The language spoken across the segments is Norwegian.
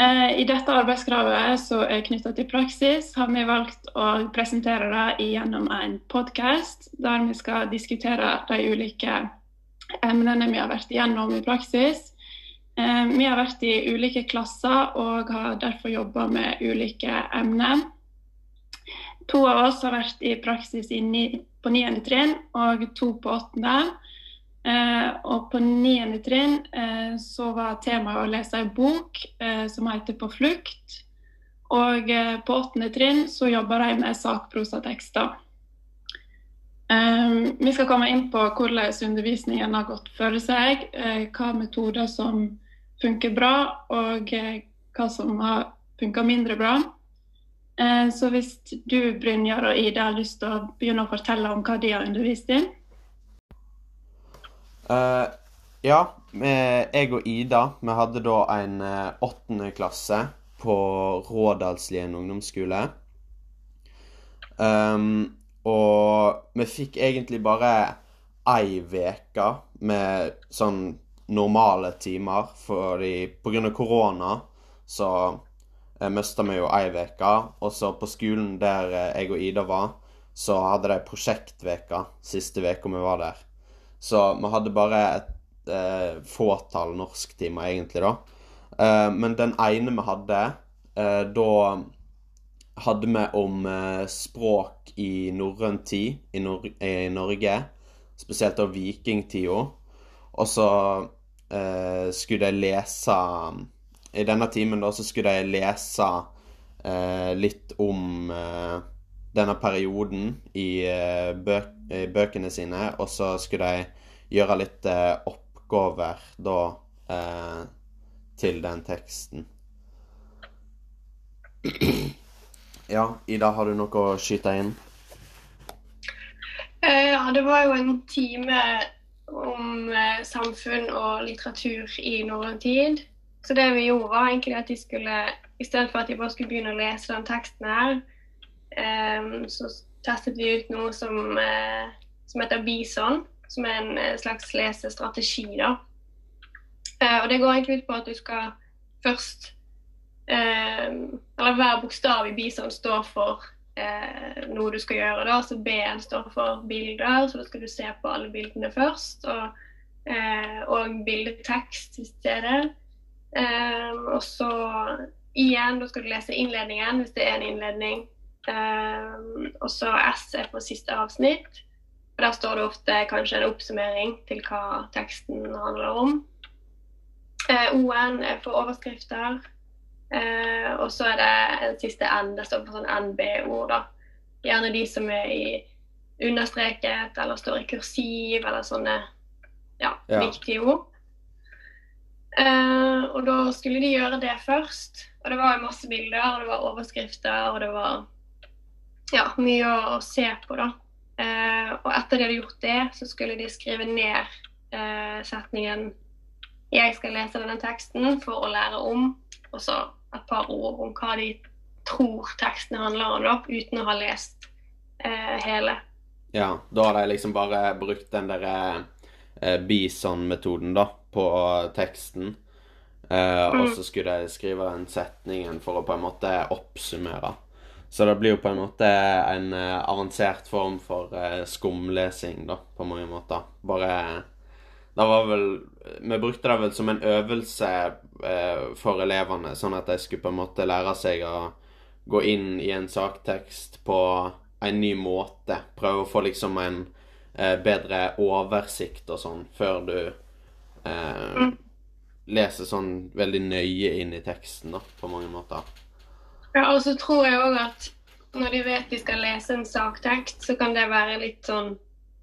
Eh, I dette arbeidskravet som er knytta til praksis, har vi valgt å presentere det gjennom en podkast, der vi skal diskutere de ulike emnene vi har vært igjennom i praksis. Eh, vi har vært i ulike klasser og har derfor jobba med ulike emner. To av oss har vært i praksis på 9. trinn og to på 8 og på niende trinn eh, så var temaet å lese en bok eh, som heter 'På flukt'. Og eh, på åttende trinn så jobber de med sakprosatekster. Eh, vi skal komme inn på hvordan undervisningen har gått for seg, eh, hva metoder som funker bra, og hva som har funka mindre bra. Så hvis du, Brynjar og Ida, har lyst til å begynne å fortelle om hva de har undervist i? Uh, ja, jeg og Ida vi hadde da en eh, åttende klasse på Rådalslien ungdomsskole. Um, og vi fikk egentlig bare ei uke med sånn normale timer, fordi pga. korona så uh, mista vi jo ei uke. Og så på skolen der jeg og Ida var, så hadde de prosjektveka siste uka vi var der. Så vi hadde bare et eh, fåtall norsktimer, egentlig, da. Eh, men den ene vi hadde, eh, da hadde vi om eh, språk i norrøn tid i, Nor i, Norge. Spesielt da vikingtida. Og så eh, skulle jeg lese I denne timen da så skulle jeg lese eh, litt om denne perioden i bø bøkene sine, og så skulle de gjøre litt eh, oppgaver da eh, til den teksten. Ja, Ida, har du noe å skyte inn? Eh, ja, det var jo en time om eh, samfunn og litteratur i norrøn tid. Så det vi gjorde, var egentlig at de skulle, i stedet for at de bare skulle begynne å lese den teksten her, eh, så testet vi ut noe som, eh, som heter Bison, som er en eh, slags lesestrategi. da. Eh, og Det går egentlig ut på at du skal først Eller hver bokstav i Bison står for noe du skal gjøre. da, så B-en står for bilder, så da skal du se på alle bildene først. Og, og bildetekst i stedet. og så igjen, da skal du lese innledningen hvis det er en innledning. Um, og så S er på siste avsnitt. og Der står det ofte kanskje en oppsummering til hva teksten handler om. Uh, O-en er for overskrifter. Uh, og så er det en siste N. Det står for sånn NB-ord. da. Gjerne de som er i understreket eller står i kursiv eller sånne ja, ja. viktige ord. Uh, og da skulle de gjøre det først. Og det var masse bilder, og det var overskrifter, og det var ja, mye å se på, da. Eh, og etter de hadde gjort det, så skulle de skrive ned eh, setningen 'Jeg skal lese denne teksten for å lære om', og så et par ord om hva de tror teksten handler om, da, uten å ha lest eh, hele. Ja, da har de liksom bare brukt den derre eh, Bison-metoden, da, på teksten. Eh, mm. Og så skulle de skrive den setningen for å på en måte oppsummere. Så det blir jo på en måte en uh, avansert form for uh, skumlesing, da, på mange måter. Bare Det var vel Vi brukte det vel som en øvelse uh, for elevene, sånn at de skulle på en måte lære seg å gå inn i en saktekst på en ny måte. Prøve å få liksom en bedre oversikt og sånn før du eh, leser sånn veldig nøye inn i teksten, da, på mange måter. Ja, og så tror jeg òg at når de vet de skal lese en saktekst, så kan det være litt sånn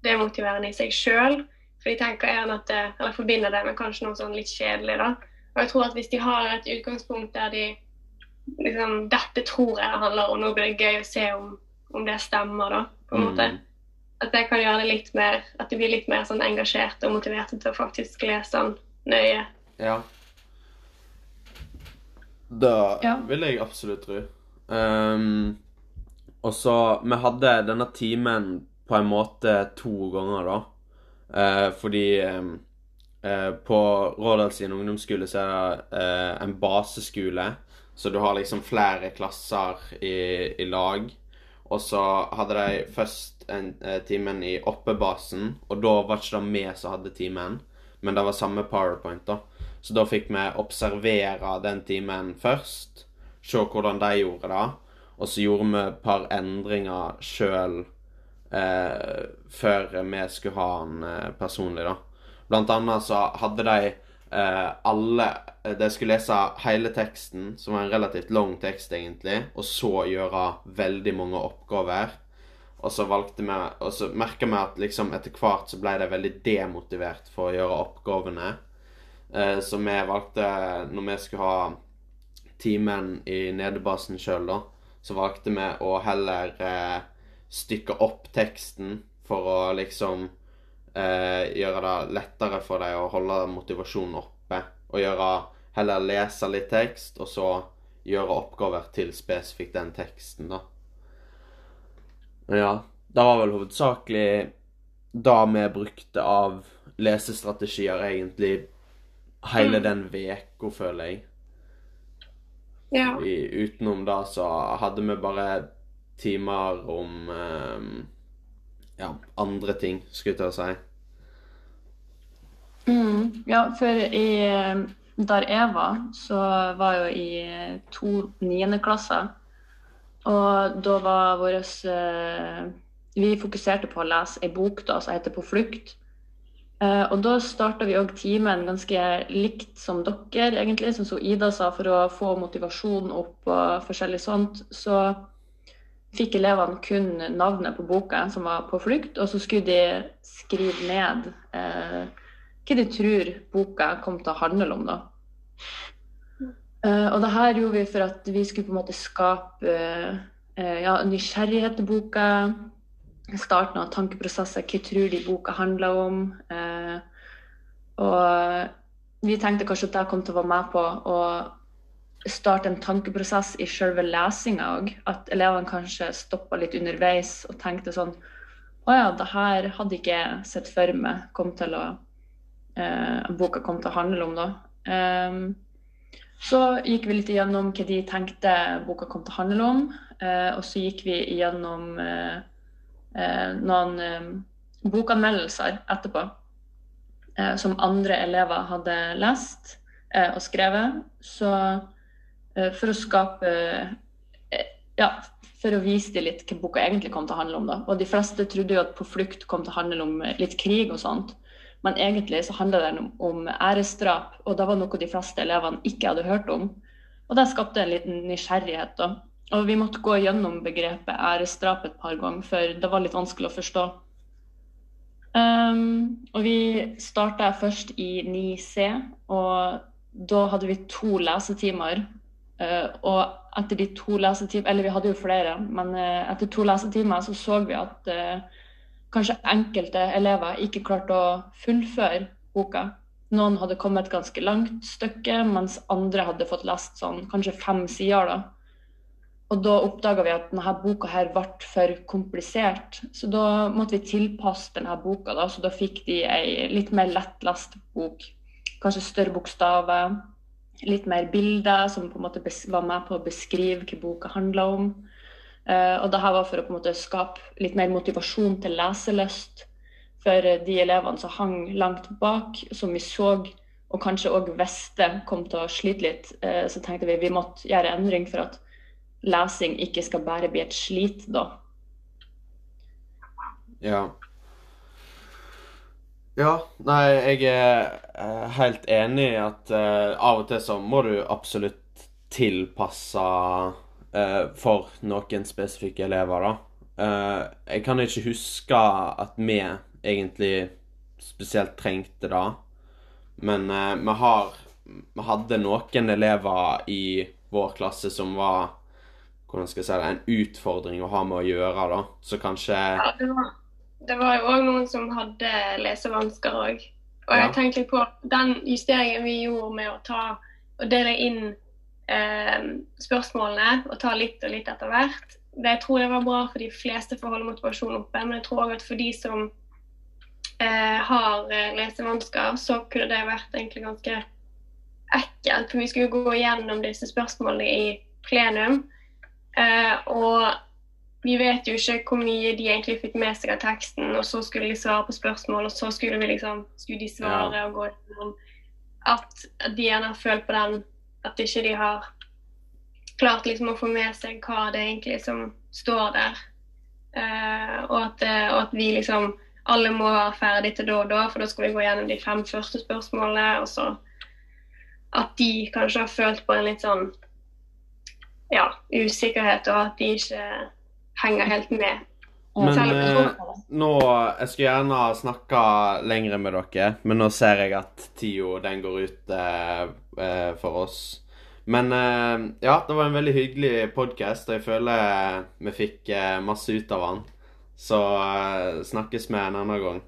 demotiverende i seg sjøl. For de tenker gjerne at det, eller forbinder det med kanskje noe sånn litt kjedelig. da. Og jeg tror at hvis de har et utgangspunkt der de liksom Dette tror jeg det handler om, nå blir det gøy å se om, om det stemmer, da. på en mm. måte. At det kan gjøre det litt mer At de blir litt mer sånn engasjerte og motiverte til å faktisk lese den nøye. Ja. Det ja. vil jeg absolutt tro. Um, og så Vi hadde denne timen på en måte to ganger, da. Uh, fordi um, eh, På Rådalsien ungdomsskole så er det eh, en baseskole, så du har liksom flere klasser i, i lag. Og så hadde de først en eh, timen i oppebasen, og da var ikke det vi som hadde timen, men det var samme powerpoint, da. Så da fikk vi observere den timen først, se hvordan de gjorde det, og så gjorde vi et par endringer sjøl eh, før vi skulle ha den eh, personlig, da. Blant annet så hadde de eh, alle De skulle lese hele teksten, som var en relativt lang tekst, egentlig, og så gjøre veldig mange oppgaver. Og så valgte vi Og så merka vi at liksom etter hvert så ble de veldig demotivert for å gjøre oppgavene. Eh, så vi valgte, når vi skulle ha timen i nedebasen sjøl, da, så valgte vi å heller eh, stykke opp teksten for å liksom eh, gjøre det lettere for deg å holde motivasjonen oppe. Og gjøre Heller lese litt tekst, og så gjøre oppgaver til spesifikt den teksten, da. Ja. Det var vel hovedsakelig da vi brukte av lesestrategier, egentlig, hele den veka, føler jeg. Ja. I, utenom da så hadde vi bare timer om um, ja, andre ting, skulle jeg til å si. Mm, ja, for i, der jeg var, så var jeg jo i to niendeklasser. Og da var vår eh, Vi fokuserte på å lese ei bok da, som heter 'På flukt'. Eh, og da starta vi òg timen ganske likt som dere, egentlig, som Ida sa, for å få motivasjonen opp og forskjellig sånt. Så fikk elevene kun navnet på boka som var 'På flukt', og så skulle de skrive ned eh, hva de tror boka kom til å handle om. da. Eh, og det her gjorde vi for at vi skulle på en måte skape eh, ja, nysgjerrighet til boka. Starten av tankeprosesser. Hva tror de boka handler om? Eh, og vi tenkte kanskje at det kom til å være med på å starte en tankeprosess i selve lesinga òg. At elevene kanskje stoppa litt underveis og tenkte sånn Å ja, det her hadde ikke jeg sett for meg kom til å eh, boka kom til å handle om. da. Um, så gikk vi litt igjennom hva de tenkte boka kom til å handle om. Uh, og så gikk vi igjennom eh noen eh, bokanmeldelser etterpå eh, som andre elever hadde lest og skrevet. Så for å skape Ja, for å vise dem litt hva boka egentlig kom til å handle om. da. Og de fleste trodde jo at 'På flukt' kom til å handle om litt krig og sånt. Men egentlig så handla det om, om æresdrap, og det var noe de fleste elevene ikke hadde hørt om. Og det skapte en liten nysgjerrighet. da. Og vi måtte gå gjennom begrepet æresdrap et par ganger, for det var litt vanskelig å forstå. Um, og vi starta først i 9C, og da hadde vi to lesetimer. Uh, og etter de to lesetimer, eller vi hadde jo flere, men uh, etter to lesetimer så så vi at uh, kanskje enkelte elever ikke klarte å fullføre boka. Noen hadde kommet et ganske langt stykke, mens andre hadde fått lest sånn kanskje fem sider. da. Og da oppdaga vi at denne boka her ble for komplisert. Så da måtte vi tilpasse denne boka, da, så da fikk de ei litt mer lettlest bok. Kanskje større bokstaver, litt mer bilder som på en måte var med på å beskrive hva boka handla om. Uh, og det her var for å på en måte skape litt mer motivasjon til leselyst for de elevene som hang langt bak, som vi så og kanskje òg visste kom til å slite litt. Uh, så tenkte vi vi måtte gjøre endring for at lesing ikke skal bare bli et slit, da. Ja. Ja, nei, jeg er helt enig i at uh, av og til så må du absolutt tilpasse uh, for noen spesifikke elever, da. Uh, jeg kan ikke huske at vi egentlig spesielt trengte det. Men vi har Vi hadde noen elever i vår klasse som var hvordan skal jeg si det, en utfordring å ha med å gjøre, da. Så kanskje ja, det, var, det var jo òg noen som hadde lesevansker òg. Og jeg ja. tenkte litt på den justeringen vi gjorde med å ta og dele inn eh, spørsmålene og ta litt og litt etter hvert. Det jeg tror det var bra for de fleste for å holde motivasjonen oppe, men jeg tror òg at for de som eh, har eh, lesevansker, så kunne det vært egentlig ganske ekkelt. For vi skulle gå gjennom disse spørsmålene i plenum. Eh, og vi vet jo ikke hvor mye de egentlig fikk med seg av teksten, og så skulle de svare på spørsmål, og så skulle, vi liksom, skulle de svare Ja. og gå gjennom at de gjerne har følt på den at ikke de har klart liksom å få med seg hva det egentlig som står der. Eh, og, at, eh, og at vi liksom alle må være ferdig til da og da, for da skal vi gå gjennom de fem første spørsmålene. Og så at de kanskje har følt på en litt sånn ja, usikkerhet, og at de ikke henger helt med. Men eh, nå Jeg skulle gjerne ha snakka lenger med dere, men nå ser jeg at tida den går ut eh, eh, for oss. Men eh, ja, det var en veldig hyggelig podkast, og jeg føler vi fikk eh, masse ut av den. Så eh, snakkes vi en annen gang.